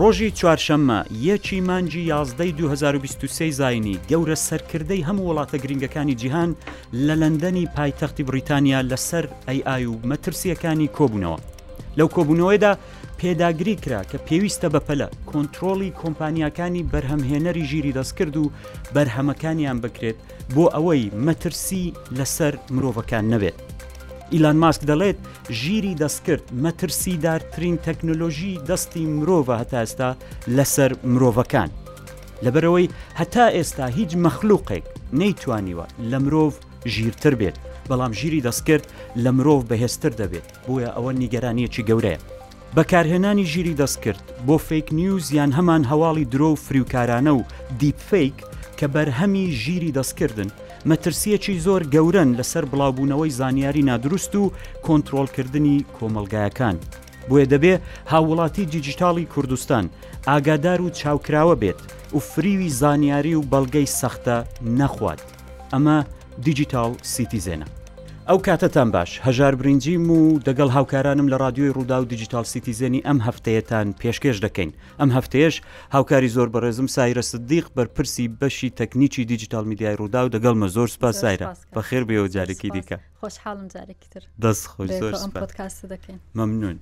ڕۆژی چوارشەممە یەکی مانگی یازدەی 2023 زینی گەورە سەرکردەی هەموو وڵاتە گرنگەکانی جیهان لە لەندەنی پایتەختی بریتانیا لەسەر ئەی ئای و مەترسیەکانی کۆبوونەوە لەو کۆبوونەوەیدا پێداگری کرا کە پێویستە بەپەلە کۆنتترۆلی کۆمپانیاکانی بەرهەمهێنەری ژیری دەستکرد و بەرهەمەکانیان بکرێت بۆ ئەوەی مەترسی لەسەر مرۆڤەکان نەبێت. ئیلان ماسک دەڵێت ژیری دەستکرد مەترسیدارترین تەکنۆلۆژی دەستی مرۆڤە هەتا ئێستا لەسەر مرۆڤەکان. لەبەرەوەی هەتا ئێستا هیچ مەخلوقێک نەیتوانیوە لە مرۆڤ ژیرتر بێت بەڵام ژیری دەستکرد لە مرۆڤ بەهێزتر دەبێت بۆیە ئەوە نیگەرانیەکی گەورەیە. بەکارهێنانی ژیری دەستکرد بۆ فەیک نیوز یان هەمان هەواڵی درۆ و فریوکارانە و دیپ فەیک کە بەرهەمی ژیری دەستکردن، مەترسییەکی زۆر گەورەن لەسەر بڵاوبوونەوەی زانیاری نادروست و کۆنترۆڵکردنی کۆمەڵگایەکان. بۆیە دەبێ هاووڵاتی دیجیتاڵی کوردستان ئاگادار و چاوکراوە بێت و فریوی زانیاری و بەڵگەی سەختە نەخوات. ئەمە دیجیتاڵ سیتیزێنە. ئەو کاتەتان باش، هەژار برینجیم و دەگەڵ هاوکارانم لە ڕادیۆی ڕووداو و دیجیتاڵ سیتیزێنی ئەم هەفتەیەتان پێشکێش دەکەین. ئەم هەفتەیەش هاوکاری زۆر بەڕێزم سایرە سدیق بەرپرسی بەشی تەکنیکی دیجیتاڵ میدیای ڕووداو دەگەڵمە زۆر سوپاس سایرە. بەخێربێیەوە جارێکی دیکە. خۆشحاڵم جارێکی دەست خۆش زۆر سوپاس. ئەم پۆدکاستە دەکەین. مەمنون.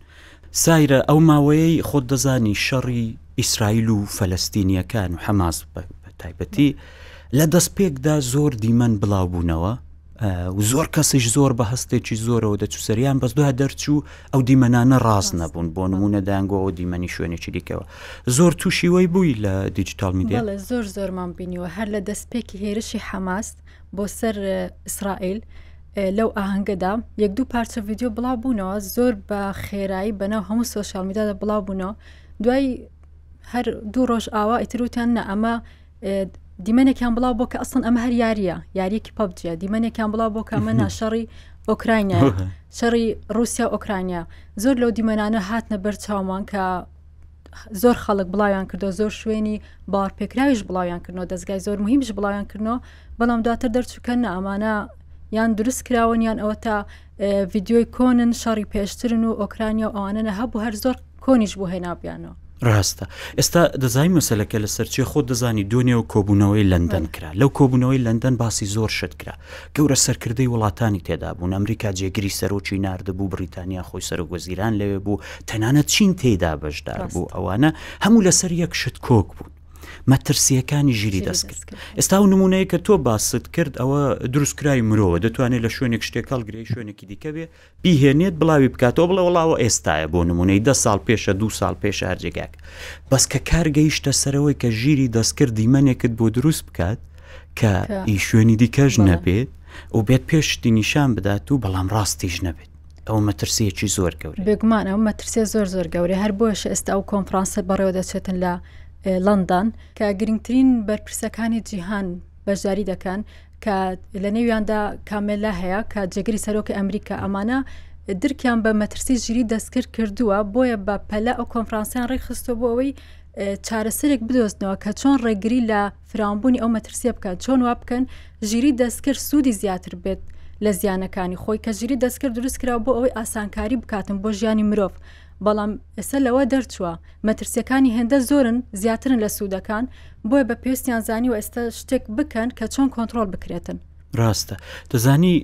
سایرە ئەو ماوەیەی خۆت دەزانی شەڕی ئیسرائیل و فەلەستینیەکان و حەماس بە بە تایبەتی لە دەست پێکدا زۆر دیمەن بڵاو بوونەوە ئە، و زۆر کەسیش زۆر بە هەستێکی زۆرەوە دەچوسەریان بەس دوای دەرچوو ئەو دیمەنانە ڕاست ڕاست نەبوون بۆ نەبوون. نمونە دەیانگۆەوە دیمەنی شوێنێکی دیکەوە زۆر تووشی وەی بووی لە دیجیتال میدیا بەڵێ زۆر زۆرمان بینیوە هەر لە دەستپێکی هێرشی حەماس بۆ سەر ئیسرائیل لەو ئاهەنگەدا یەک دوو پارچە ڤیددیو بڵاو بوونەوە زۆر بە خێرایی بەناو هەموو سوۆسیال میدادا بڵاو بوونەوە دوای هەر دوو ڕۆژ ئاوا ئیتروتیان نە ئەمە دیمەنێکیان بڵاو بۆ کە ئەسڵن ئەمە هەر یاریە یاریەکی پبجیە دیمەنێکیان بڵاو بۆ کە ئەمە ناشەڕی ئۆکراینە شەڕی رووسیا ئۆکراینە زۆر لەو دیمەنانە هاتنە بەر چاومان کە زۆر خەڵک بڵاویان کردو زۆر شوێنی باڕپێکراویش بڵاویان کردنەوە دەستگای زۆر مهمیش بڵاویان کردنەوە بەڵام دواتر دەرچووکە نامانە یان دروست کراون یان ئەوە تا ڤیددیۆی کۆنن شەڕی پێشترن و ئۆکرانیا و ئەوانە هەبوو هەر زۆر کۆنیش بۆ هێنابیانەوە ڕاستە ئێستا دەزای مەسلەکە لە سەرچێ خۆ دەزانی دۆنێ و کۆبوونەوەی لەندەن کرا لەو کۆبوونەوەی لەندەن باسی زۆر شت کرا گەورە سەرکردەی وڵاتانی تێدا بوون، ئەمریکا جێگری سەرۆکی ناردبوو، بڕیتانیا خۆی سەرۆک وەزیران لەوێ بوو، تەنانەت چین تێیدا بەشدار بوو، ئەوانە هەموو لەسەر یەک شت کۆک بوون. مەترسییەکانی ژیری دەست کرد ئێستا و نمونەیە کە تۆ باست کرد ئەوە دروستکراوی مرۆوە دەتوانێت لە شوێنێک شتێک هەڵگرێ شوێنێکی دیکە بێ بیهێنێت بڵاوی بکاتەوە بڵێ وەڵا ئەوە ئێستایە بۆ نمونەی دە ساڵ پێشە دوو ساڵ پێشە هەر جێگاک بەس کە کار گەیشتە سەرەوەی کە ژیری دەستکرد دیمەنێکت بۆ دروست بکات کە ئی شوێنی دیکەش نەبێت و بێت پێشتی نیشان بدات و بەڵام ڕاستیش نەبێت ئەو مەترسیەکی زۆر گەورە بێگومان ئەو مەترسیە زۆر زۆر گەورە هەر بۆش ئێستا ئەو کۆنفرانسە بەڕێوە دەچێتن لە لەندان کە گرنگترین بەرپرسەکانی جیهان بەشداری دەکەن کە لە نێویاندا کامێلا هەیە کە جێگری سەرۆکی ئەمریکا ئەمانە درکیان بە مەترسی ژیری دەستکرد کردووە بۆیە بە پەلە ئەو کۆنفرانسیان ڕێکخستۆ بۆ ئەوەی چارەسەرێک بدۆستنەوە کە چۆن ڕێگری لە فراوانبوونی ئەو مەترسیە بکەن چۆن وا بکەن ژیری دەستکرد سوودی زیاتر بێت لە زیانەکانی خۆی کە ژیری دەستکرد دروست کرا بۆ ئەوەی ئاسانکاری بکاتن بۆ ژیانی مرۆڤ بەڵام ئێستا لەوە دەرچووە مەترسیەکانی هێندە زۆرن زیاترن لە سوودەکان بۆیە بە پێستیان زانی و ئێستا شتێک بکەن کە چۆن کۆنتترۆل بکرێتن ڕاستە دەزانی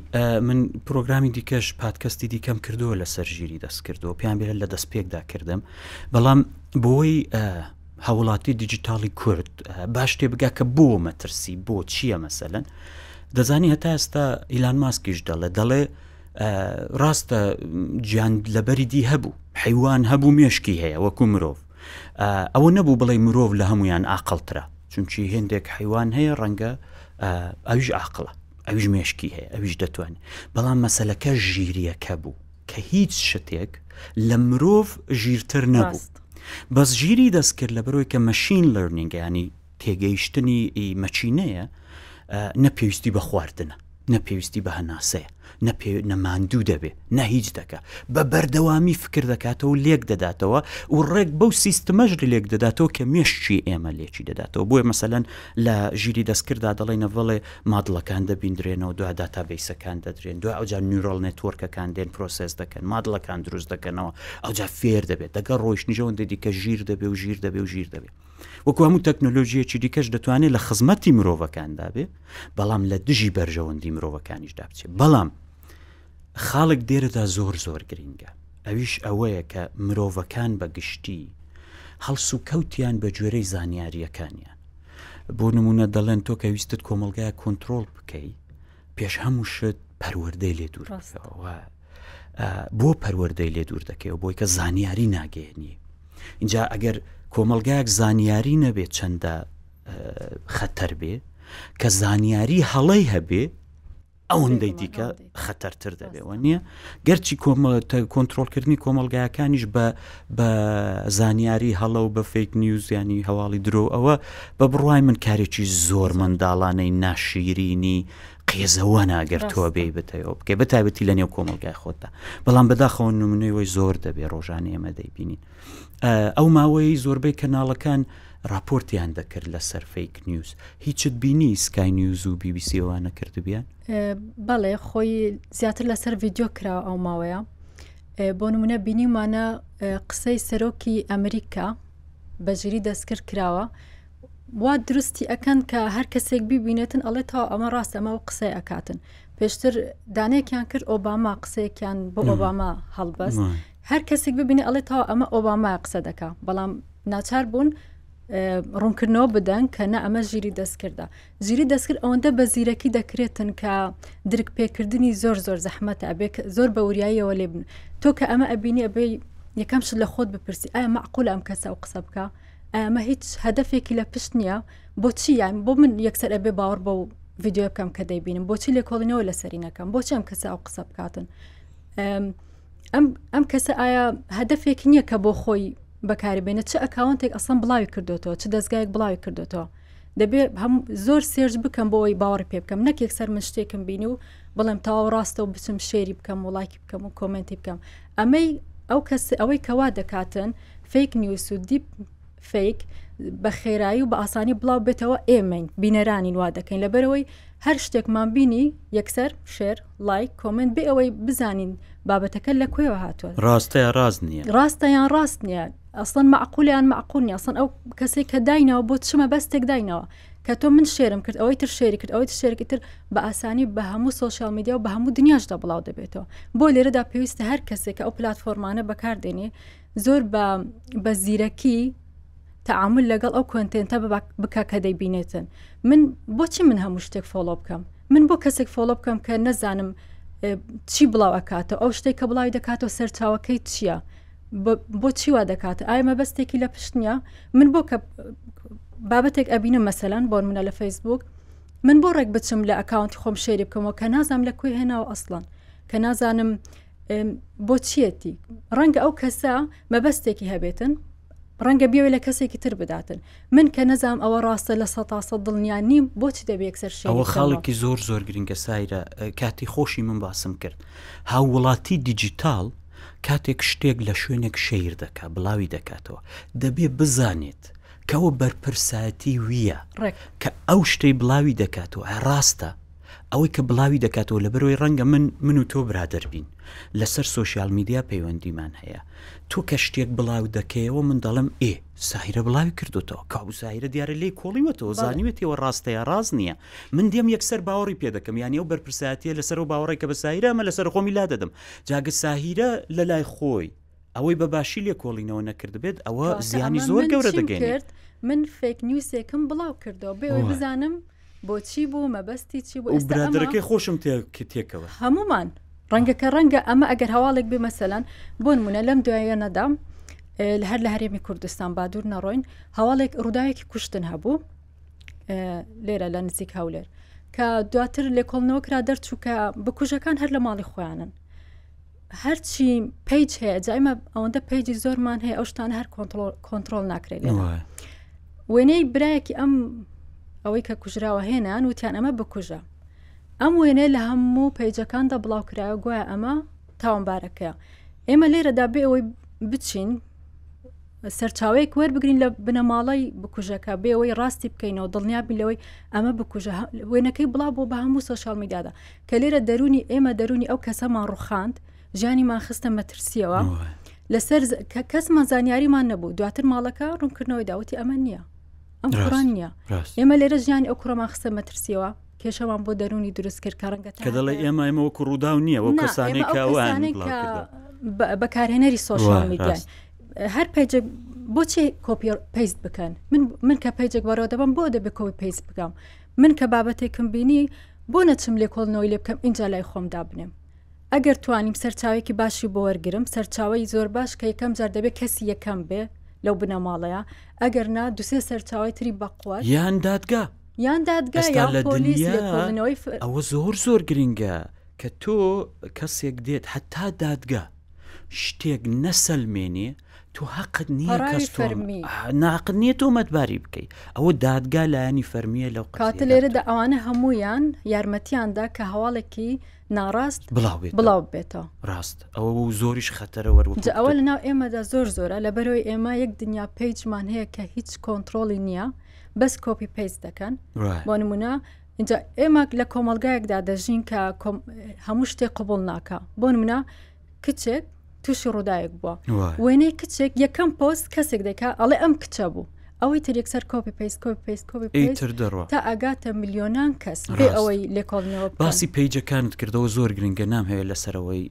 من پرۆگرامی دیکەش پادکەستی دیکەم کردووە لە سەر ژیری دەست کردو پێیان بێت لە دەست پێکدا کردم بەڵام بۆی هاوڵاتی دیجیتاڵی کورد باش تێ بگا کە بۆ مەترسی بۆ چییە مەسەن دەزانی هەتا ئێستا ئیلان ماسکیش دەڵێ دەڵێ ڕاستە گیانلەبەری دی هەبوو حیوان هەبوو مێشکی هەیە وەکو مرۆڤ ئەوە نەبوو بڵێ مرۆڤ لە هەمویان ئاقلترە چونچی هێندێک حیوان هەیە ڕەنگە ئەویش عقلە ئەویش مێشکی هەیە ئەویش دەتوانێت بەڵام مەسلەکە ژیریەکە بوو کە هیچ شتێک لە مرۆڤ ژیرتر نەبوو بەس ژیری دەستکرد لە بەرۆی کە مەشین لەرنینگەیانی تێگەیشتنی مەچینەیە نە پێویستی بە خواردنە نە پێویستی بە هەناسەیە نە پێ نەماندوو دەبێ نە هیچ دەکە بە بەردەوامی فکر دەکاتەوە لێک دەداتەوە و ڕێک بەو سیستمەش لێک دەداتەوە کە مێشکی ئێمە لێکی دەداتەوە بۆیە مەسەەن لە ژیری دەستکردا دەڵێ نەڤڵێ مادڵەکان دەبیندرێنەوە دو داتا بیسەکان دەدرێن دو ئەوجا نیورال نێتۆرکەکان دێن پرۆسس دەکەن مادڵەکان دروست دەکەنەوە ئەوجا فێر دەبێت دەگە ڕۆیشتنیژەوە دەدی کە ژیر دەبێ و ژیر دەبێ و ژیر دەبێت وەکو هەموو تەکنۆلۆژیەکی دیکەش دەتوانێت لە خزمەتی مرۆڤەکاندا بێ بەڵام لە دژی بەرژەوەندی مرۆڤەکانیش دابچێت بەڵام خاڵک دێرەدا زۆر زۆر گرنگە ئەویش ئەوەیە کە مرۆڤەکان بە گشتی هەڵس و کەوتیان بە گوێرەی زانیاریەکانیان بۆ نمونە دەڵێن تۆ کە ویستت کۆمەلگای کۆنتترۆل بکەی پێش هەموو شت پەروەەردەی لێ دوورڕاستەوە بۆ پەروەردەی لێ دوور دەکەی و بۆی کە زانیاری ناگەێنی اینجا ئەگەر کۆمەلگایەک زانیاری نەبێت چەندە خەتەر بێ کە زانیاری هەڵەی هەبێ ئەوەندەی دیکە خەتەرتر دەبێەوە نییە گەرچی کۆنتترۆلکردنی کۆمەلگایەکانیش بە بە زانیاری هەڵە و بە فیک نیوزیانی هەواڵی درۆ ئەوە بە بڕای من کارێکی زۆر منداڵانەی ناشیرینی قێزەوەنا گەر تۆ ڕاستە. بێی بتەوە بکەی بە تایبەتی لە نێو کۆمەلگای خۆتدا بەڵام بەداخەوە نمونەی وەی زۆر دەبێ ڕۆژان ئێمە دەیبینین ئە، ئەو ماوەی زۆربەی کەناڵەکان راپۆرتیان دەکرد لەسەر فیک نیوز هیچت بینی سکای نیوز و بی بی سی ئەوانە کردبیان ئێ، بەڵێ خۆی زیاتر لەسەر ڤیددیو کراوە ئەو ماوەیە ئێ، بۆ نمونە بینیمانە ئێ، قسەی سەرۆکی ئەمریکا بەژیری دەستکرد کراوە وا دروستی ئەکەن کە هەر کەسێک بیبینێتن ئەڵێ تا ئەمە ڕاست ئەمە و قسەی ئەکاتن پێشتر دانێکیان کرد ئۆباما قسەیەکیان بۆ ئۆباما هەڵبەست هەر کەسێک ببینێ ئەڵێ تا ئەمە ئۆباما قسە دەکا بەڵام ناچار بوون ڕوونکردنەوە بدەن کە نە ئەمە ژیری دەستکردە ژیری دەستکرد ئەوەندە بە زیرەکی دەکرێتن کە درک پێکردنی زۆر زۆر زەحمەتە ئەبێ زۆر بە وریاییەوە لێبن تۆ کە ئەمە ئەبینی ئەبێ یەکەم شت لە خۆت بپرسی ئایا معقول ئەم کەسە ئەو قسە بکە ئەمە هیچ هەدەفێکی لە پشت نییە بۆچی یان بۆ من یەکسەر ئەبێ باوەڕ بەو ڤیددیو بکەم کە دەیبینم بۆچی لێکۆڵینەوە لەسەری نەکەم بۆچی ئەم کەسە ئەو قسە بکاتن ئەم کەسە ئایا هەدەفێکی نییە کە بۆ خۆی بەکاری بێنە چ ئەکاونتێک ئەسڵم بڵاوی کردوێتەوە چ دەستگایك بڵاوی کردوێتەوە دەبێ هەم زۆر سێرج بکەم بۆی باوەڕ پێ بکەم نەکێک سەر من شتێکم بینی و بڵێم تەواو ڕاستە و بچم شێری بکەم وڵاکی بکەم و کۆمنتی بکەم ئەمەی ئەو کەس ئەوەی کە وا دەکاتن فیک نیوس و دیپ فیک بە خێرایی و بە ئاسانی بڵاو بێتەوە ئێمەین بینەرانی وا دەکەین لەبەرەوەی هەر شتێکمان بینی یەکسەر شێر لایک کۆمنت بێ ئەوەی بزانین بابەتەکە لە کوێوە هاتووە ڕاستە یا ڕاست نییە ڕاستە یان ڕاست نییە ئەسڵەن معقولیان معقول نیە ئەسڵەن ئەو کەسێک کە داینەوە بۆ چمە بەستێک داینەوە کە تۆ من شێرم کرد ئەوەی تر شێری کرد ئەوەی تر شێرکی تر بە ئاسانی بە هەموو سوۆسیال میدیا و بە هەموو دنیاشدا بڵاو دەبێتەوە بۆ لێرەدا پێویستە هەر کەسێک کە ئەو پلتفۆرمانە بەکاردێنێ زۆر بە بە زیرەکی تعامل لەگەڵ ئەو کۆنتێنتە بکە کە دەیبینێتن من بۆچی من هەموو شتێک فۆڵۆ بکەم من بۆ کەسێک فۆڵۆ بکەم کە نەزانم چی بڵاو ئەکاتەوە ئەو شتێک کە بڵاوی دەکاتەوە سەرچاوەکەی چییە بۆچی وا دەکات ئایا مەبەستێکی لە پشت نییە من بۆ کە بابەتێک ئەبینە مەسەلاەن بۆن منە لە فەیسبوک من بۆ ڕێک بچم لە ئەکاونت خۆم شێری بکەمەوە کە نازانم لە کوێ هێناوە ئەسڵان کە نازانم بۆ چیەتی ڕەنگە ئەو کەسە مەبەستێکی هەبێتن ڕەنگە بێوێ لە کەسێکی تر بداتن من کە نەزام ئەوە ڕاستە لە سە تاسە دڵنیا نیم بۆچی دەبێت سەر شەوە خاڵێکی زۆر زۆر گرنگە سایرە کاتی خۆشی من باسم کرد هاوڵاتی دیجیتال کاتێک شتێک لە شوێنێک شەیر دەکا بڵاوی دەکاتەوە دەبێ بزانێت کەەوە بەرپرسایەتی ویە کە ئەو شتەی بڵاوی دەکاتەوە ڕاستە ئەوەی کە بڵاوی دەکاتەوە لە بەرەوەی ڕەنگە من من و تۆ برادر بین لەسەر سوۆسیال میدیا پەیوەندیمان هەیە تۆ کە شتێک بڵاو دەکەیەوە من دەڵم ئێ ساهرە بڵاوی کردوتەوە کاو ساهرە دیارە لی کۆڵیوەتەوە زانیوێتەوە ڕاستەیە ڕاست نییە من دێم یەکسەر باوەڕی پێ دەکەم یانی ئەو بەرپرساتیە لەسەر و باوەڕێکە بە سایرامە لەسەر خۆمی لا دەدەم جاگە ساهیرە لە لای خۆی ئەوەی بە باشی لێکۆڵینەوە نەکردبێت ئەوە زیانی زۆر گەورە دەگەێت من فێک نیوسێکم بڵاو کردەوە بێ بزانم بۆچی بوو مەبەستی چی بوو برادەکەی خۆشم تێکەوە هەمومان ڕەنگەکە ڕەنگە ئەمە ئەگەر هەواڵێک بێ مەسەلەن بۆن منە لەم دوایە نەدام هەر لە هەرێمی کوردستان بادور نەڕۆین هەواڵێک ڕووداوێکی کوشتن هەبوو لێرە لە نزیک هەولێر کە دواتر لێکۆڵنەوە کرا دەرچووکە بکوژەکان هەر لە ماڵی خۆیانن هەرچی پیج هەیە جایمە ئەوەندە پیجی زۆرمان هەیە ئەو شتان هەر کۆنتترۆل ناکرێت وێنەی برایەکی ئەم ئەوەی کە کوژراوە هێنان وتیان ئەمە بکوژە ئەم وێنەیە لە هەموو پیجەکاندا بڵاو کرایە گوایە ئەمە تاوانبارەکەیە ئێمە لێرەدا بێ ئەوەی بچین سەرچاوەیەک وەربگرین لە بنەماڵەی بکوژەکە بێەوەی ڕاستی بکەینەوە دڵنیابی لەوەی ئەمە بکوژە وێنەکەی بڵا بۆ بە هەموو سوۆشال میدادا کە لێرە دەرونی ئێمە دەرونی ئەو کەسەمان ڕوخاند ژیانیمان خستە مەترسیەوە لەسەر کە کەسمان زانیاریمان نەبوو دواتر ماڵەکە ڕوونکردنەوەی داوتی ئەمە نییە ئەم ڕان نییە ئێمە لێرە ژیانی ئەو کوڕەمان خستە مەترسیەوە کێشەوان بۆ دەرونی دروست کرد کە ڕەنگە کە دەڵێ ئێمە ئێمە وەکو ڕووداو نییە وە کەسانێک کەوان بەکارهێنەری سۆشال میدیای هەر پێجێک بۆچی کۆپی پیست بکەن من کە پێجێک بەڕۆ دەبم بۆ دەبێ کۆی پیست بکەم من کە بابەتێکم بینی بۆ نەچم لێ کۆڵنەوەی لێ بکەم اینجا لای خۆم دابنێم ئەگەر توانیم سەرچاوێکی باشی بۆ وەرگرم سەرچاوی زۆر باش کە یەکەم جار دەبێت کەسی یەکەم بێ لەو بنەماڵەیە ئەگەر نا دوسێ سەرچاوی تری بەقوە یان دادگا یان دادگا یا لە پۆلیسەوەی ئەوە زۆر زۆر گرنگە کە تۆ کەسێک دێت حتا دادگا شتێک نەسەلمێنێ تۆ هەقت نییە کەس فەرمی ناقت نییە تۆمەتباری بکەیت ئەوە دادگا لایەنی فەرمیە لەو کاتە لێرەدا ئەوانە هەمویان یارمەتیاندا کە هەواڵێکی ناڕاست بڵاو بێتەوە ڕاست ئەوە و زۆریش خەتەرەوە ئەوە لە ناو ئێمەدا زۆر زۆرە لە بەرەوەی ئێمە یەک دنیا پیجمان هەیە کە هیچ کۆنتترۆلی نییە بەس کۆپی پیس دەکەن بۆ نمونە ئینجا ئێمە لە کۆمەلگایەکدا دەژین کە هەموو شتێک قوبڵ ناکە بۆن منە کچێک تووشی ڕووداوێک بووە وێنەی کچێک یەکەم پۆست کەسێک دەکا ئەڵێ ئەم کچە بوو ئەوەی تر یەکسەر کۆپی پێیس کۆپی پێیس کۆپی پێیتر دەڕوە تا ئاگاتە میلیۆنان کەس بێ ئەوەی لێکۆڵنەوە باسی پیجەکانت کردەوە زۆر گرنگە نام هەیە لەسەرەوەی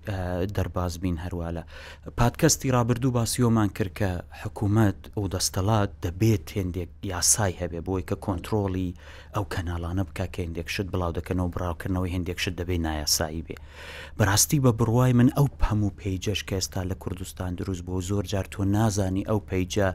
دەرباز بین هەروالە پادکەستی رابرردوو باسیۆمان کرد کە حکوومەت ئەو دەستەڵات دەبێت تێندێک یاسای هەبێ بۆی کە کۆنتترۆڵی ئەو کەناڵانە بکە کە هێندێک شت بڵاو دەکەنەوە بڕاوکردنەوەی هێندێک شت دەبێ نایاسایی بێ بەڕاستی بە بڕوای من ئەو هەموو پەیجەش کە ئێستا لە کوردستان دروست بۆ زۆر جار تۆ نازانی ئەو پەیجە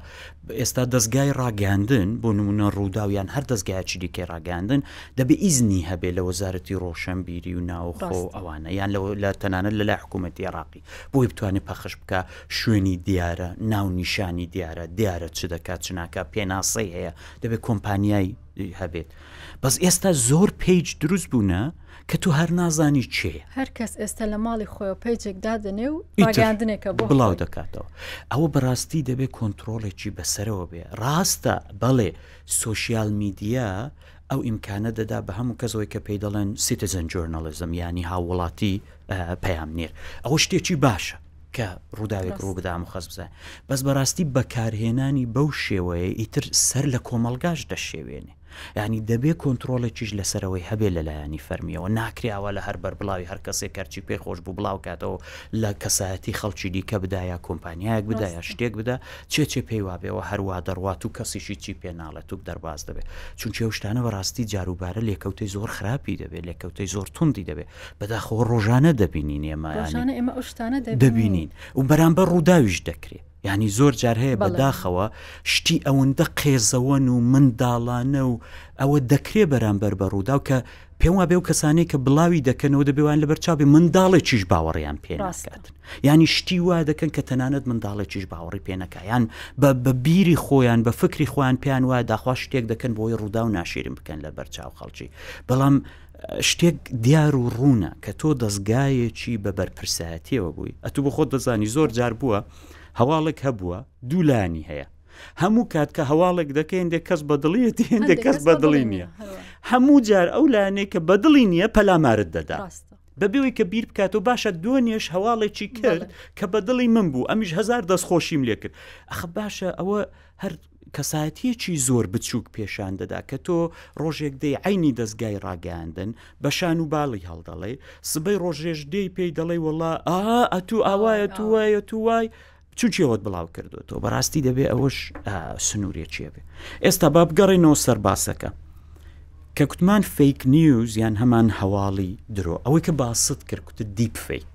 ئێستا دەستگای ڕاگەاندن بۆ نمونە ڕووداو یان هەر دەستگایکی دیکەی ڕاگەاندن دەبێ ئیزنی هەبێ لە وەزارەتی ڕۆشنبیری و ناوخۆ ئەوانە یان لە تەنانەت لەلای حکوومەتتی عراقی بۆی بتوانێ پەخش بکا، شوێنی دیارە، ناونیشانی دیارە، دیارە چ دەکا چ ناکا، پێناسەی هەیە، دەبێ کۆمپانیای هەبێت. بەس ئێستا زۆر پەیج دروست بوونە کە تۆ هەر نازانی کێیە. هەر کەس ئێستا لە ماڵی خۆیەوە پەیجێک دادەنێ و ڕاگەیاندنێکە بۆ خۆی. بڵاو دەکاتەوە. ئەوە بە ڕاستی دەبێ کۆنتڕۆڵێکی بەسەرەوە بێ. ڕاستە، بەڵێ سۆشیال میدیا ئەو ئیمکانە دەدا بە هەموو کەسەوەی کە پێی دەڵێن سیتیزن جۆرنەڵزم ینی هاووڵاتی پەیامنێر ئەوە شتێکی باشە کە ڕووداوێک ڕوو بدام و خەز بزان بەس بەڕاستی بەکارهێنانی بەو شێوەیە ئیتر سەر لە کۆمەلگاش دەشێوێنێ ینی دەبێ کۆنتترۆڵێکیش لەسەرەوەی هەبێ لەلایەنی فەرمیەوە ناکراوە لە هەر بەر بڵاوی هەر کەسێ کەرچی پێی خۆش بوو بڵاوکاتەوە لە کەسایەتی خەڵکی دیکە بدایە کۆمپانیایەک بدایە شتێک بدا چێ چێ پێی وابێ و هەر وا دەڕوات و کەسیش هیچی پێ ناڵێت و دەرباز دەبێت. چونکی ئەو شتانە بەڕاستی جاروبارە لێکەوتەی زۆر خراپی دەبێت، لێکەوتەی زۆر توندی دەبێت. بەداخەوە ڕۆژانە دەبینین ئێمە یانی. ڕۆژانە ئێمە ئەو شتانە دەبینین. دەبینین و بەرامبەر ڕووداویش دەکرێ. یانی زۆر جار هەیە بەڵێ. بەداخەوە شتی ئەوەندە قێزەوەن و منداڵانە و ئەوە دەکرێ بەرامبەر بە ڕووداو کە پێم وابێ ئەو کەسانەی کە بڵاوی دەکەنەوە دەبێوان لەبەر چاوبێ منداڵێکیش باوەڕیان پێ ناکات ینی شتی وا دەکەن کە تەنانەت منداڵێکیش باوەڕی پێ نەکایان بە بە بیری خۆیان بە فکری خۆیان پێیان وایە داخوا شتێک دەکەن بۆی ڕوودا و ناشیرم بکەن لە بەرچاو خەڵکی بەڵام شتێک دیار و ڕوونە کە تۆ دەستگایەکی بە بەرپرسایەتیەوە بووی ئەتو بۆ خۆت دەزانی زۆر جار بووە هەواڵێک هەبووە دوولانی هەیە هەموو کات کە هەواڵێک دەکە هێندێک کەس بەدڵیەتی هێندێک کەس بەدڵی نییە هەموو جار ئەو لایەنێک کە بەدڵی نییە پەلامارت دەدا بەبێەوەی کە بیر بکات و باشە دۆنیێش هەواڵێکی کرد کە بەدڵی من بوو ئەمیش هزار دەستخۆشیم لێ کرد ئەخ باشە ئەوە هەر کەسایەتیەکی زۆر بچووک پێشان دەدا کە تۆ ڕۆژێک دەی عینی دەستگای ڕاگەاندن بەشان و باڵی هەڵدەڵێ سبەی ڕۆژێش دێی پێی دەڵێ وڵا ئا ئەتو ئاوایە تو وایە تو وای چونکی ئەوەت بڵاو کردوێتەوە بەڕاستی دەبێ ئەوەش سنوورێکیە بێ ئێستا با بگەڕێنەوە سەر باسەکە کە کوتمان فیک نیوز یان هەمان هەواڵی درۆ ئەوەی کە باست کرد کوتت دیپ فیک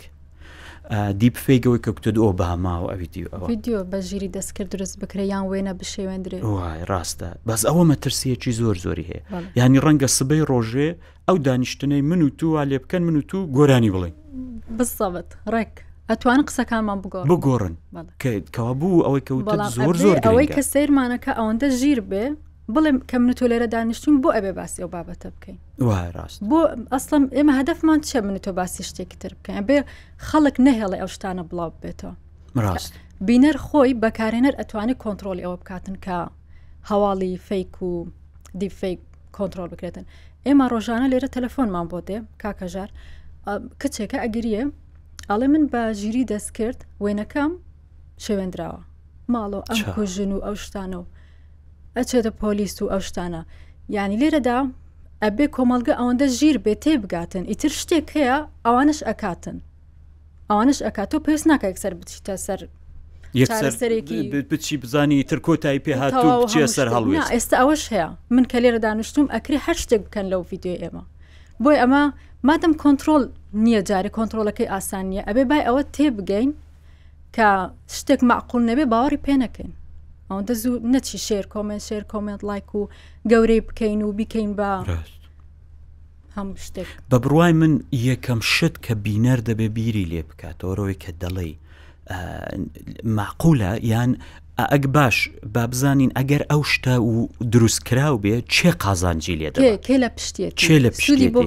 دیپ فێگەوەی کە کوتت ئۆباما و ئەویدی ئەویددیو بە ژیری دەستکرد دروست بکرێ یان وێنە بشێوێندرێ وای ڕاستە بەس ئەوە مەترسیەکی زۆر زۆری هەیە ینی ڕەنگە سبەی ڕۆژێ ئەو دانیشتنەی من و تو وا لێ بکەن من و تو گۆرانی بڵێن بسەبت ڕێک ئەتوان قسەکانمان بگۆ بگۆڕن کەوا بوو ئەوەی کە زۆر زۆر ئەوەی کە سیرمانەکە ئەوەندە ژیر بێ بڵێم کە من تۆ لێرە دانیشتون بۆ ئەبێ باسی ئەو بابەتە بکەین ڕاست بۆ ئەسڵم ئێمە هەدفمان چە من تۆ باسی شتێکی تر بکەین بێ خەڵک نەهێڵێ ئەو شتانە بڵاو بێتەوە ڕاست بینەر خۆی بەکارێنەر ئەتوانێت کۆنتترۆلی ئەوە بکاتن کە هەواڵی فیک و دیفیک کۆنتترۆل بکرێتن ئێمە ڕۆژانە لێرە تەلەفۆنمان بۆ دێ کاکەژار کچێکە ئەگریە ئەڵێ من بە ژیری دەست کرد وێنەکەم شێوێنراوە ماڵۆ ئەم کوژن و ئەو شتانە و ئەچێتە پۆلیس و ئەو شتانە یعنی لێرەدا ئەبێ کۆمەلگە ئەوەندە ژیر بێ تێ بگاتن ئیتر شتێک هەیە ئەوانش ئەکاتن ئەوانش ئەکات تۆ پێست ناکە یەکسەر بچیتە سەر بچی بزانی تر کۆتایی پێ هاتووە سەر هەڵ ئێستا ئەوەش هەیە من کە لێرە دانیشتوم ئەکری هەر شتێک بکەن لەو ڤیددیو ئێمە بۆی ئەمە مادەم کۆنتترۆل نییە جارێ کۆنتترۆلەکەی ئاسان نییە ئەبێ بای ئەوە تێبگەین کە شتێک معقول نەبێ باوەڕی پێ نەکەین ئەوەندە زوو نەچی شێر کۆمنت شێر کۆمنت لایک و گەورەی بکەین و بیکەین بە هەموو شتێک بە بڕوای من یەکەم شت کە بینەر دەبێ بیری لێ بکاتەوەەوەی کە دەڵێ معقولە یان ئەگ باش با بزانین ئەگەر ئەو شتە و دروست کراو بێ چێ قازانجی لێ کێ لە پشتێ چێ لە پشتی بۆ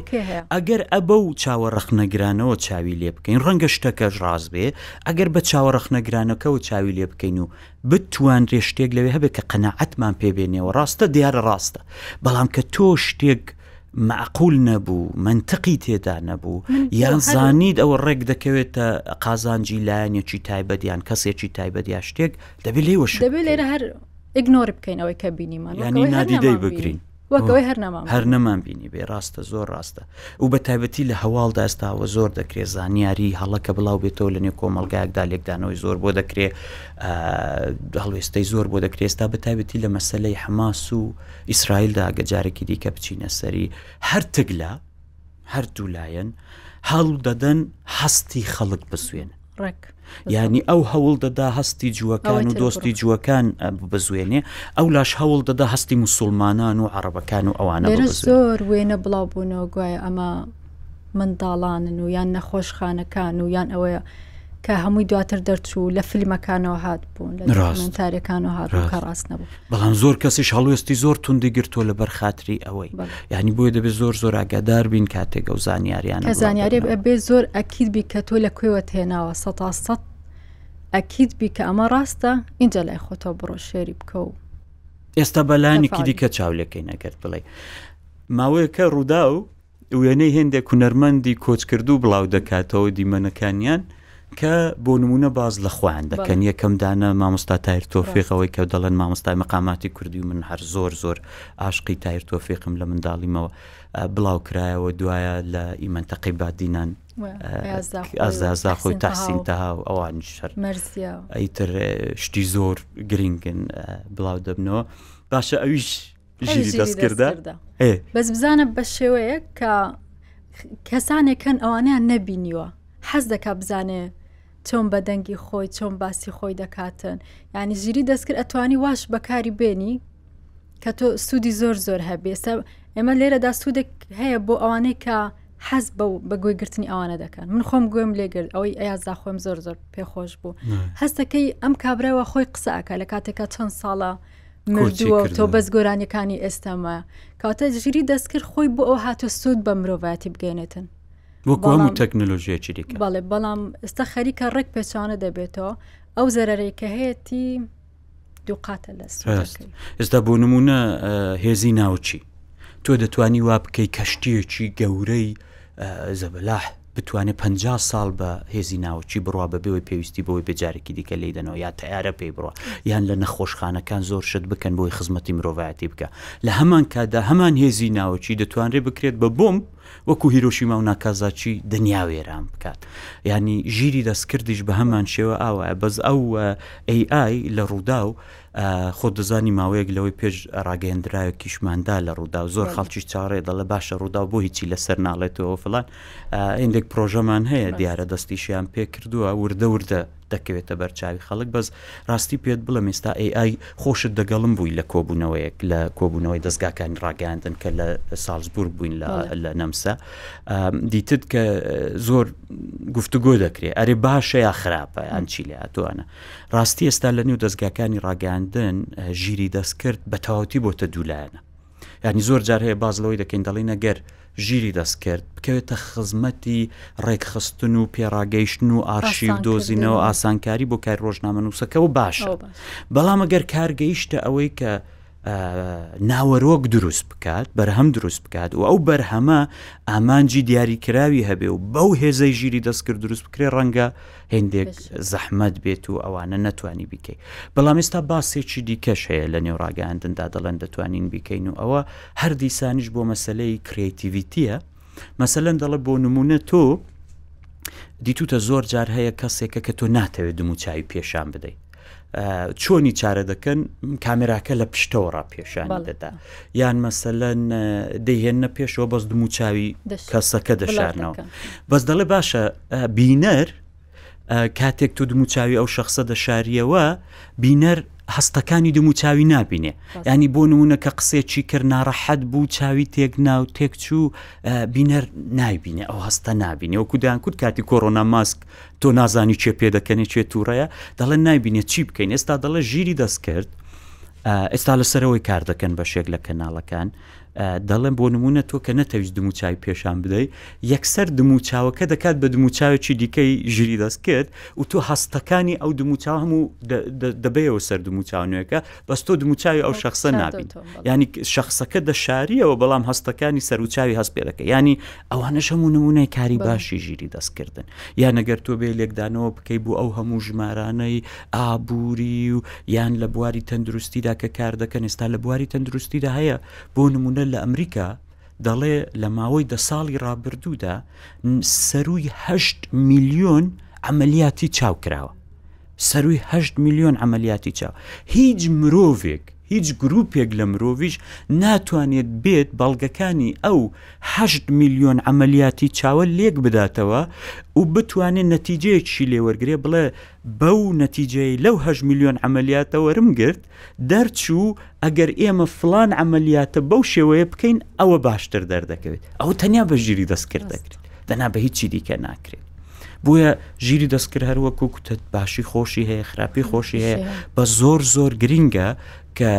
ئەگەر ئەبە و چاوە ڕخنەگرانەوە چاوی لێ بکەین ڕەنگە شتەکەش ڕاست بێ ئەگەر بە چاوە ڕخنەگرانەکەەوە چاوی لێ بکەین و بتوان رێ شتێک لەوێ هەبێت کە قەنەعەتمان پێبێنێەوە ڕاستە دیارە ڕاستە بەڵام کە تۆ شتێک مەعقول نەبوو منتقی تێدا نەبوو یان زانیت ئەوە ڕێک دەکەوێتە قازانجی لایەنێکی تایبەت یان کەسێکی تایبەت یا شتێک دەبێ لێوە دەبێ لێرە هەر ئیگنۆر بکەین ئەوەی کە بینیمان ینی نادیدەی بگرین وەکەوەی هەر نەمان هەر نەمان بینی بێ ڕاستە زۆر ڕاستە و بە تایبەتی لە هەواڵ داستاوە زۆر دەکرێت زانیاری هەڵەکە بڵاو بێتەوە لە نێو کۆمەلگایەکدا لێکدانەوەی زۆر بۆ دەکرێت هەڵوێستەی زۆر بۆ دەکرێستا بە تایبەتی لە مەسلەی حماس و ئیسرائیلدا ئەگەر جارێکی دیکە بچینە سەری هەرتگ لە هەردوو لایەن هەڵ دەدەن هەستی خەڵک بسوێن ڕێک ینی ئەو هەوڵ دەدا هەستی جووەکان و دۆستی جووەکان بزوێنێ ئەو لاش هەوڵ دەدا هەستی مسلمانان و عربەکان و ئەوانە زۆر وێنە بڵاو بوونەوە گوایە ئەمە منداڵانن و یان نەخۆشخانەکان و یان ئەوەیە کە هەمووی دواتر دەرچوو لە فیلمەکانەوە هات بوون لە داکمنتارەکانەوە هات کە ڕاست نەبوو بەڵام زۆر کەسیش هەڵوێستی زۆر توندی گرتووە لە بەرخاتری ئەوەی ینی بۆیە دەبێت زۆر زۆر ئاگادار بین کاتێک ئەو زانیاریان کە زانیاری بێ زۆر ئەکیید بی کە تۆ لە کوێوە تێناوە سە سە ئەکیید بی کە ئەمە ڕاستە اینجا لای خۆتەوە بڕۆ شێری بکە و ئێستا بەلانێکی دیکە چاولەکەی نەگەرت بڵێ ماوەیەکە ڕوودا و وێنەی هێندێک هونەرمەندی کۆچکردوو بڵاو دەکاتەوە دیمەنەکانیان کە بۆ نمونە باز لە خۆیان دەکەن یەکەم دانە مامۆستا تایر تۆفیقەوەی کە دەڵێن مامۆستای مەقاماتی کوردی من هەر زۆر زۆر ئاشقی تایر تۆفیقم لە منداڵیمەوە بڵاو کرایەوە دوایە لە ئیمەنتەقەی بادینان ئازازا خۆی تاسینتەها و ئەوان شەر ئەیتر شتی زۆر گرنگن بڵاو دەبنەوە باشە ئەویش ژیری دەستکردە بەس بزانە بە شێوەیە کە کەسانێکن ئەوانیان نەبینیوە حەز دەکا بزانێ چۆن بە دەنگی خۆی چۆن باسی خۆی دەکاتن ینی ژیری دەستکرد ئەتوانی واش بەکاری بێنی کە تۆ سوودی زۆر زۆر هەبێسە ئێمە لێرەدا سوودێک هەیە بۆ ئەوانەی کە حەز بە بە گوێ گرتنی ئەوانە دەکەن من خۆم گوێم لێگرت ئەوەی ئەیازدا خۆم زۆر زۆر پێخۆش بوو هەستەکەی ئەم کابراوە خۆی قسەکە لە کاتێکا چەند ساڵە مردووە و تۆ بەس گۆرانیەکانی ئێستا مە کاتە ژیری دەستکرد خۆی بۆ ئەو هاتۆ سوود بە مرۆڤاتی بگەێنێتن وەکوام و تەکنۆلۆژیەکی دیکە بەڵێ بەڵام ئێستا خەریکە ڕێک پێچوانە دەبێتەوە ئەو زەرەرەی کە هەیەی دووقاتە لەس ئێستا بۆ نمونە هێزی ناوچی تۆ دەتانی وا بکەی کەشتیەکی گەورەی زەبەلاح بتوانێت پەنجا ساڵ بە هێزی ناوەکی بڕوا بەبێ ئەوەی پێویستی بەوەی بێت جارێکی دیکە لێیدەنەوە یا تەیارە پێی بڕوا یان لە نەخۆشخانەکان زۆر شت بکەن بۆی خزمەتی مرۆڤایەتی بکە لە هەمان کاتدا هەمان هێزی ناوەکی دەتوانرێت بکرێت بە بۆم وەکو هیرۆشیما و ناکازاچی دنیا وێران بکات ینی ژیری دەستکردیش بە هەمان شێوە ئاوایە بەس ئەو AI لە ڕوودا و خۆت دەزانی ماوەیەک لەوەی پێش ڕاگەیەندراوێکیشمان دا لە ڕووداو زۆر خەڵکیش چاڕێ دەڵێ باشە ڕووداو بۆ هیچی لەسەر ناڵێتەوە فلان هندێک پرۆژەمان هەیە دیارە دەستیشیان پێ کردووە وردە وردە دەکەوێتە بەرچاوی خەڵک بەس ڕاستی پێت بڵم ئێستا AI خۆشت دەگەڵم بووی لە کۆبوونەوەیەک لە کۆبوونەوەی دەستگاکانی ڕاگەاندن کە لە سالزبورگ بووین لە نەمسا دیتت کە زۆر گفتوگۆ دەکرێت ئەرێ باشە یا خراپە یان چی لە هاتوانە ڕاستی ئێستا لە نێو دەستگاکانی ڕاگەاندن ژیری دەستکرد بە تەواوتی بۆتە دوولایەنە ینی زۆر جار هەیە باز لەوەی دەکەین دەڵی نەگەر ژیری دەست کرد بکەوێتە خزمەتی ڕێکخستن و پێڕاگەیشتن و ئارشی و دۆزینەوە ئاسانکاری بۆ کار ڕۆژنامە نووسەکە و باشە بەڵام ئەگەر کارگەیشتە ئەوەی کە ناوەرۆک دروست بکات بەرهەم دروست بکات و ئەو بەرهەمە ئامانجی دیاریکراوی هەبێ و بەو هێزەی ژیری دەستکرد دروست بکرێ ڕەنگە هێندێک زەحمەت بێت و ئەوانە نەتوانی بیکەیت بەڵام ئێستا باسێکی دیکەش هەیە لە نێو ڕاگەاندندا دەڵێن دەتوانین بیکەین و ئەوە هەردیسانیش بۆ مەسلەی کرێتیڤیتە مەسەلەن دەڵێ بۆ نمونە تۆ دیتوتە زۆر جار هەیە کەسێکە کە تۆ ناتەوێت دم و چاوی پێشان بدەیت چۆنی چارە دەکەن کامێراکە لە پشتەوە ڕاپێشان دەدا یان مەسەلەن دەهێنە پێشەوە بەس دم و چاوی کەسەکە دەشارنەوە بەس دەڵێ باشە بینەر کاتێک تۆ دموچوی ئەو شخصە دەشاریەوە بینەر هەستەکانی دموچوی نبینێ ینی بۆ نمونە کە قسێکی کرد ناڕەحەت بوو چاوی تێک ناو تێکچوو بینەر نایبینێ ئەو هەستە نبینێ وەکو دایان کورد کاتی کۆرۆنا ماسک تۆ نازانی چێ پێ دەکەنێ چێ تووڕەیە دەڵێن نایبینێت چی بکەین ئێستا دەڵێ ژیری دەست کرد ئێستا لەسەرەوەی کار دەکەن بە شێک لە کەناڵەکان دەڵێم بۆ نموونە تۆ کە نەتەویست دموچوی پێشان بدەی یەکسەر دموچاوەکە دەکات بە دموچاوێکی دیکەی ژیری دەست کرد و تۆ هەستەکانی ئەو دموچاو هەموو دەبەیەوە سەر دموچاونوێکە بەس تۆ دموچاوی ئەو شخصە نابیت ینی شخصەکە دەشاریەوە بەڵام هەستەکانی سەروچاوی هەست پێدەکە ینی ئەوانە هەموو نمونەی کاری باشی ژیری دەستکردن یان نەگەر تۆ بێ لێکدانەوە بکەی بۆ ئەو هەموو ژمارانەی ئابووری و یان لە بواری تەندروستیدا کە کار دەکەن ئێستا لە بواری تەندروستیدا هەیە بۆ نمونە لە ئەمریکا دەڵێ لە ماوەی دە ساڵی ڕابردوودا سەروی هەشت میلیۆن ئەمەلیاتی چاو کراوە سەروی هەشت میلیۆن ئەمەلیاتی چاو هیچ مرۆڤێک هیچ گرروپێک لە مرۆڤش ناتوانێت بێت بەڵگەکانی ئەو هەشت میلیۆن ئەمەلیاتی چاوە لێک بداتەوە و بتوانێت نەتیجەیەکی لێوەرگێ بڵێ بەو نەتیجەی لەو هەشت ملیۆن عەمەلیاتە وەرم گرت، دەرچوو ئەگەر ئێمە فڵان عەمەلیاتە بەو شێوەیە بکەین، ئەوە باشتر دەردەکەوێت. ئەوە تەنیا بە ژیری دەستکرد دەکرێت، دەنا بە هیچی دیکە ناکرێت. بۆیە ژیری دەستکرد هەر وەکوو کوتت باشی خۆشی هەیە، خراپی خۆشی هەیە، بە زۆر زۆر گرینگە کە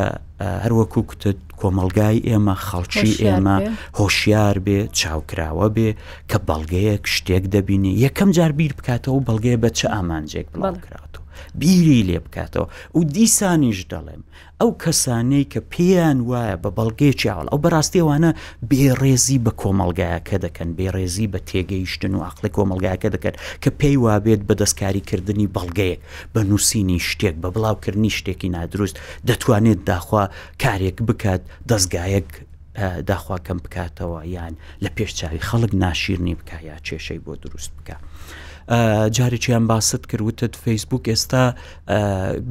هەروەکو کوتت کۆمەلگای ئێمە خەڵکی ئێمە هۆشیار بێ چاوکراوە بێ کە بەڵگەیەک شتێک دەبینێ یەکەم جار بیر بکاتەوە بەڵگەیە بە چ ئامانجێک بڵاوکراتەوە بیری لێ بکاتەوە و دیسانیش دەڵێم ئەو کەسانەی کە پێیان وایە بە بەڵگەیەکی ئاڵ ئەو بەڕاستیوانە بێڕێزی بە کۆمەلگایەکە دەکەن بێڕێزی بە تێگەیشتن و عقلی کۆمەلگایەکە دەکەن کە پێی وابێت بە دەستکاریکردنی بەڵگەیەک بە نووسینی شتێک، بە بڵاوکردنی شتێکی نادروست، دەتوانێت داخوا کارێک بکات، دەزگایەک داخوا کەم بکاتەوە یان لە پێش چاوی خەڵک ناشیرنی بکە یا کێشەی بۆ دروست بکە. جارێکیان باست کردوتت فەیسبوک ئێستا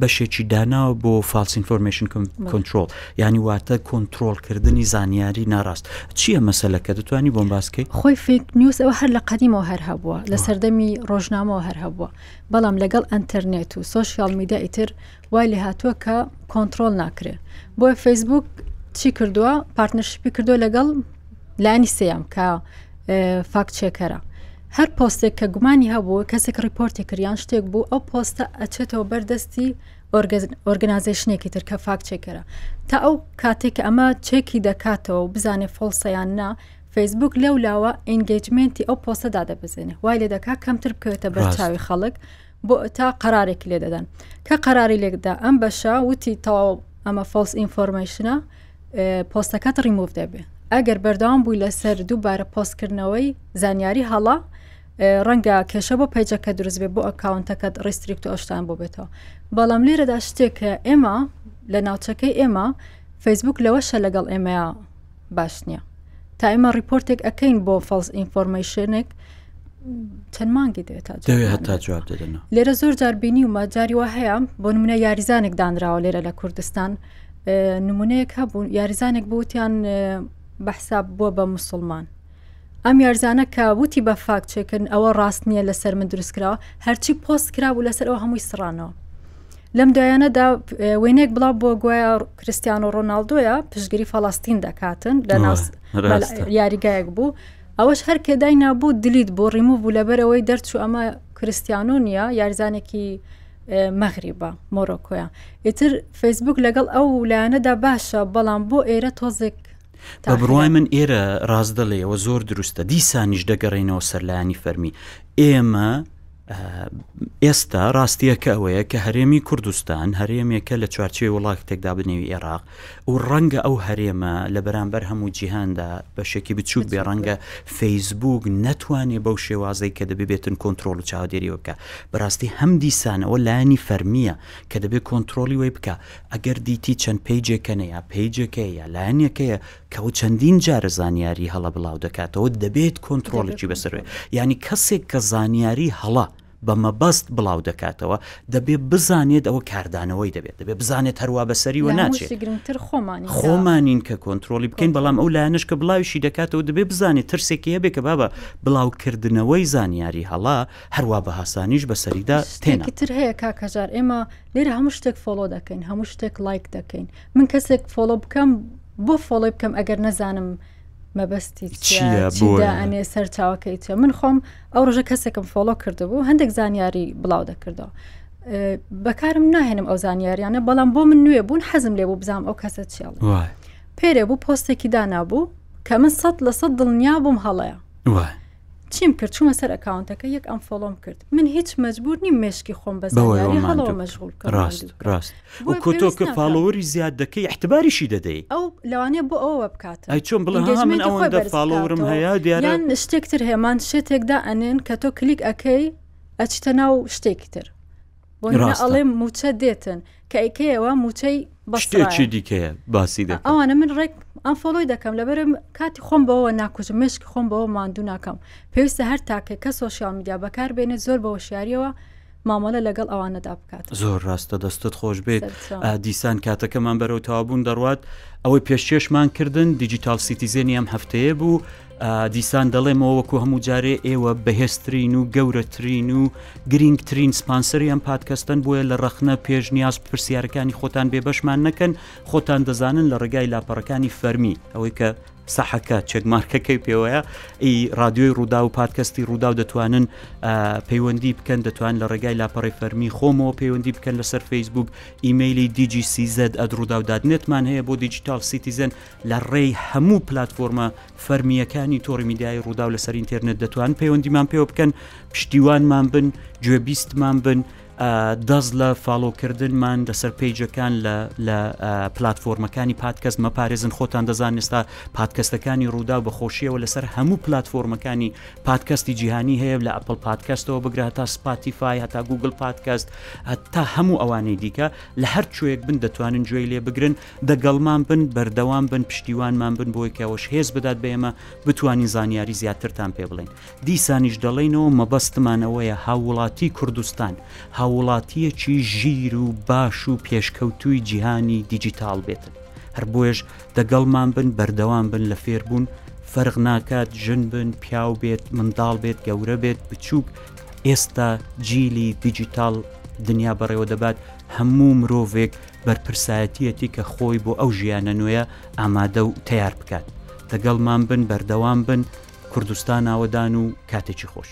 بەشێکی داناوە بۆ فالسینفۆرمشن کۆنتترۆل ینی واتە کۆنتترۆلکردنی زانیاری ناڕاست چییە مەسلەکە دەتوانی بۆم باسکەی خۆی فیک نیوز ئەوە هەر لە قەدیمەوە هەر هەبووە لە سەردەمی ڕۆژنامەوە هەر هەبووە بەڵام لەگەڵ ئەنتەرنێت و سۆشیاڵ میدیا ئیتر وای لێ هاتووە کە کۆنتترۆل ناکرێ بۆیە فەیسبوک چی کردووە پارتنەرشیپی کردو لەگەڵ لانی سیام کە فاکت چێکەرە هەر پۆستێک کە گومانی هەبوو کەسێک ڕیپۆرتی کریان شتێک بوو ئەو پۆستە ئەچێتەوە بەردەستی ئۆرگنازیشنێکی تر کە فاک چێکەرە تا ئەو کاتێک ئەمە چێکی دەکاتەوە بزانێ فۆڵسەیان نا فەیسبووک لەو لاوە ئینگەیجمێنتی ئەو پۆستە دادەبزێنێ وای لێ دەکا کەمتر بکەوێتە بەرچاوی خەڵک بۆ تا قەرارێک لێ دەدەن کە قەراری لێکدا ئەم بەشە وتی تەواو ئەمە فۆس ئینفۆرمەیشنە پۆستەکەت ڕیموف دەبێ ئەگەر بەردەوام بووی لەسەر دووبارە پۆستکردنەوەی زانیاری هەڵا ڕەنگە کێشە بۆ پەیجەکە دروست بێ بۆ ئەکاونتەکەت ڕیستریکت و ئەشتان بۆ بێتەوە بەڵام لێرەدا شتێکە ئێمە لە ناوچەکەی ئێمە فەیسبوک لەوەشە لەگەڵ ئێمەیە باش نییە تا ئێمە ڕیپۆرتێک ئەەکەین بۆ فەڵس ئینفۆرمەیشنێک چەند مانگی دەوێت تا جواب دەدەن لێرە زۆر جار بینی و ماجاری وە هەیە بۆ نمونە یاریزانێک دانراوە لێرە لە کوردستان نمونەیەک هەبوو یاریزانێک بوتیان بەحساب بووە بە مسلمان ئەم یارزانە کە وتی بە فاکت چێکن ئەوە ڕاست نییە لەسەر من دروست کراوە هەرچی پۆست کرابوو لەسەر ئەو هەمووی سڕانەوە لەم دوایانەدا وێنێک بڵاو بۆ گوایە کریسیان و ڕۆناالدۆە پشگیری فەڵاستین دەکاتن لە ناس یاریگایەک بوو ئەوەش هەر کێدای نابوو دلیت بۆ ڕیموو بوو لەبەرەوەی دەرچوو ئەمە کریسیانۆ نییە یارزانێکی مەغریبە مۆرۆکۆیان ئیتر فەیسبوک لەگەڵ ئەو لایەنەدا باشە بەڵام بۆ ئێرە تۆزێک بە بڕوای من ئێرە ڕاست دەڵێەوە زۆر دروستە دیسانیش دەگەڕێنەوە سەرلایانی فەرمی ئێمە ئێستا ڕاستیەکە ئەوەیە کە هەرێمی کوردستان هەرێمێکە لە چوارچێ وڵاتێکدا بنێوی عێراق و ڕەنگە ئەو هەرێمە لە بەرامبەر هەموو جیهاندا بەشێکی بچووک بێ ڕەنگە فەیسبوک نەتوانێ بەو شێوازەی کە دەبێ بێتن کۆنتترۆل و چاودێری بکە بەڕاستی هەم دیسانەوە لایانی فەرمیە کە دەبێت کۆنتترۆلی وی بکە ئەگەر دیتی چەند پەیجێکەنە یا پەیجێکەیە یا لایەنێکەیە کە و چەندین جارە زانیاری هەڵە بڵاو دەکاتەوە دەبێت کۆنتڕۆڵێکی بەسەر بێت یانی کەسێک کە زانیاری هەڵە بە مەبەست بڵاو دەکاتەوە دەبێت بزانێت ئەوە کاردانەوەی دەبێت دەبێت بزانێت هەروە بەسەری وە ناچێت گرنگتر خۆمانی خۆمانین کە کۆنتترۆلی بکەین بەڵام ئەو لایەنش کە بڵاویشی دەکاتەوە دەبێت بزانێت ترسێکی هەبێت کە بابە بڵاوکردنەوەی زانیاری هەڵا هەروە بە هاسانیش بەسەریدا تێنێکی تر هەیە کاکەجار ئێمە لێرە هەموو شتێک فۆڵۆ دەکەین هەموو شتێک لایک دەکەین من کەسێک فۆڵۆ بکەم بۆ فۆڵی بکەم ئەگەر نەزانم مەبەستی ئەنێ سەر چاوەکەی چێ من خۆم ئەو ڕژە کەسێکم فۆڵۆ کردبوو هەندێک زانیاری بڵاو دەکردەوە بەکارم ناهێنم ئەو زانیاریانە بەڵام بۆ من نوێ بوون حەزم لێ بوو بزانام ئەو کەسە چێڵ پێرێ بوو پۆستێکی دانابوو کە من سە لە سە دڵنیا بووم هەڵەیە چیم کرد چومە سەر ئەکاونتەکە یەک ئەم فۆڵۆم کرد من هیچ مەجبور نیم مێشکی خۆم بەزانیاری هەڵەوە مەشغول بکەم ڕاست ڕاست وەکو تۆ کە فاڵۆوەری زیاد دەکەی احتباریشی دەدەی ئەو لەوانەیە بۆ ئەوە بکات ئەی چۆن بڵێ من ئەوەندە فاڵۆورم هەیە دیارە شتێکتر هێمان شتێکدا ئەنێن کە تۆ کلیک ئەەکەی ئەچتە ناو شتێکی تر بۆ ئەڵێ موچە دێتن کەیکەیەوە موچەی بەشتێکی دیکەیە باسی دە ئەوانە من ڕێک ئەم فۆڵۆی دەکەم لەبەرم کاتی خۆم بەوە ناکوچم مشک خۆم بەوە ماندوو ناکەم پێویستە هەر تاکێک کە سوۆسیال میدیا بەکار بێنێت زۆر بە وەشیاریەوە مامەڵە لەگەڵ ئەوانەدا بکات زۆر ڕاستە دەستت خۆش بێت دیسان کاتەکەمان بەرەو تاوابوون دەڕوات ئەوەی پێشێشمان کردن دیجیتال سیتیزێنی ئەم هەفتەیە بوو دیسان دەڵێمەوە وەکو هەموو جارێ ئێوە بەهێزترین و گەورەترین و گرینگترین سپانسەری ئەم پادکەستن بۆیە لە ڕەخنە پێش نیاز پرسیارەکانی خۆتان بێبەشمان نەکەن خۆتان دەزانن لە ڕێگای لاپەڕەکانی فەرمی ئەوەی کە سەحەکە چێکمارکەکەی پێوەیە ئی رادیۆی ڕوودا و پادکەستی ڕوودا و دەتوانن پەیوەندی بکەن دەتوان لە ڕێگای لاپەڕی فەرمی خۆمەوە پەیوەندی بکەن لەسەر فەیسبوک ئیممەلی دیجی سیزد ئەدروداودادنێتمان هەیە بۆ دیجیتال سیتیزن لە ڕێی هەموو پلاتفۆرمە فەرمییەکانی تۆڕی میدیای ڕووداو لەسەر ئینتەرنێت دەتوان پەیوەندیمان پێوە بکەن پشتیوانمان بن گوێبیستمان بن دەست لە فاڵۆکردنمان لەسەر پیجەکان لە پلتفۆرمەکانی پادکەست مەپارێزن خۆتان دەزان ئێستا پادکەستەکانی ڕوودا و بەخۆشیەوە لەسەر هەموو پلتفۆرمەکانی پادکەستی جیهانی هەیە لە ئەپل پادکەستەوە بگرە تا سپاتیفای هەتا گوگل پادکەست هەتا هەموو ئەوانەی دیکە لە هەر شوێک بن دەتوانن گوێی لێ بگرن دەگەڵمان بن بەردەوام بن پشتیوانمان بن بۆی کە ئەوەش هێز بدات بە ئێمە بتوانین زانیاری زیاترتان پێ بڵێن دیسانیش دەڵێینەوە مەبەستمان ئەوەیە هاووڵاتی کوردستان هاووڵاتیەکی ژیر و باش و پێشکەوتووی جیهانی دیجیتاڵ بێتن هەر بۆیەش دەگەڵمان بن بەردەوام بن لە فێربوون فەرق ناکات ژن بن پیاو بێت منداڵ بێت گەورە بێت بچووک ئێستا جیلی دیجیتاڵ دنیا بەڕێوە دەبات هەموو مرۆڤێک بەرپرسایەتیەتی کە خۆی بۆ ئەو ژیانە نوێیە ئامادە و تەیار بکات لەگەڵمان بن بەردەوام بن کوردستان ئاوەدان و کاتێکی خۆش.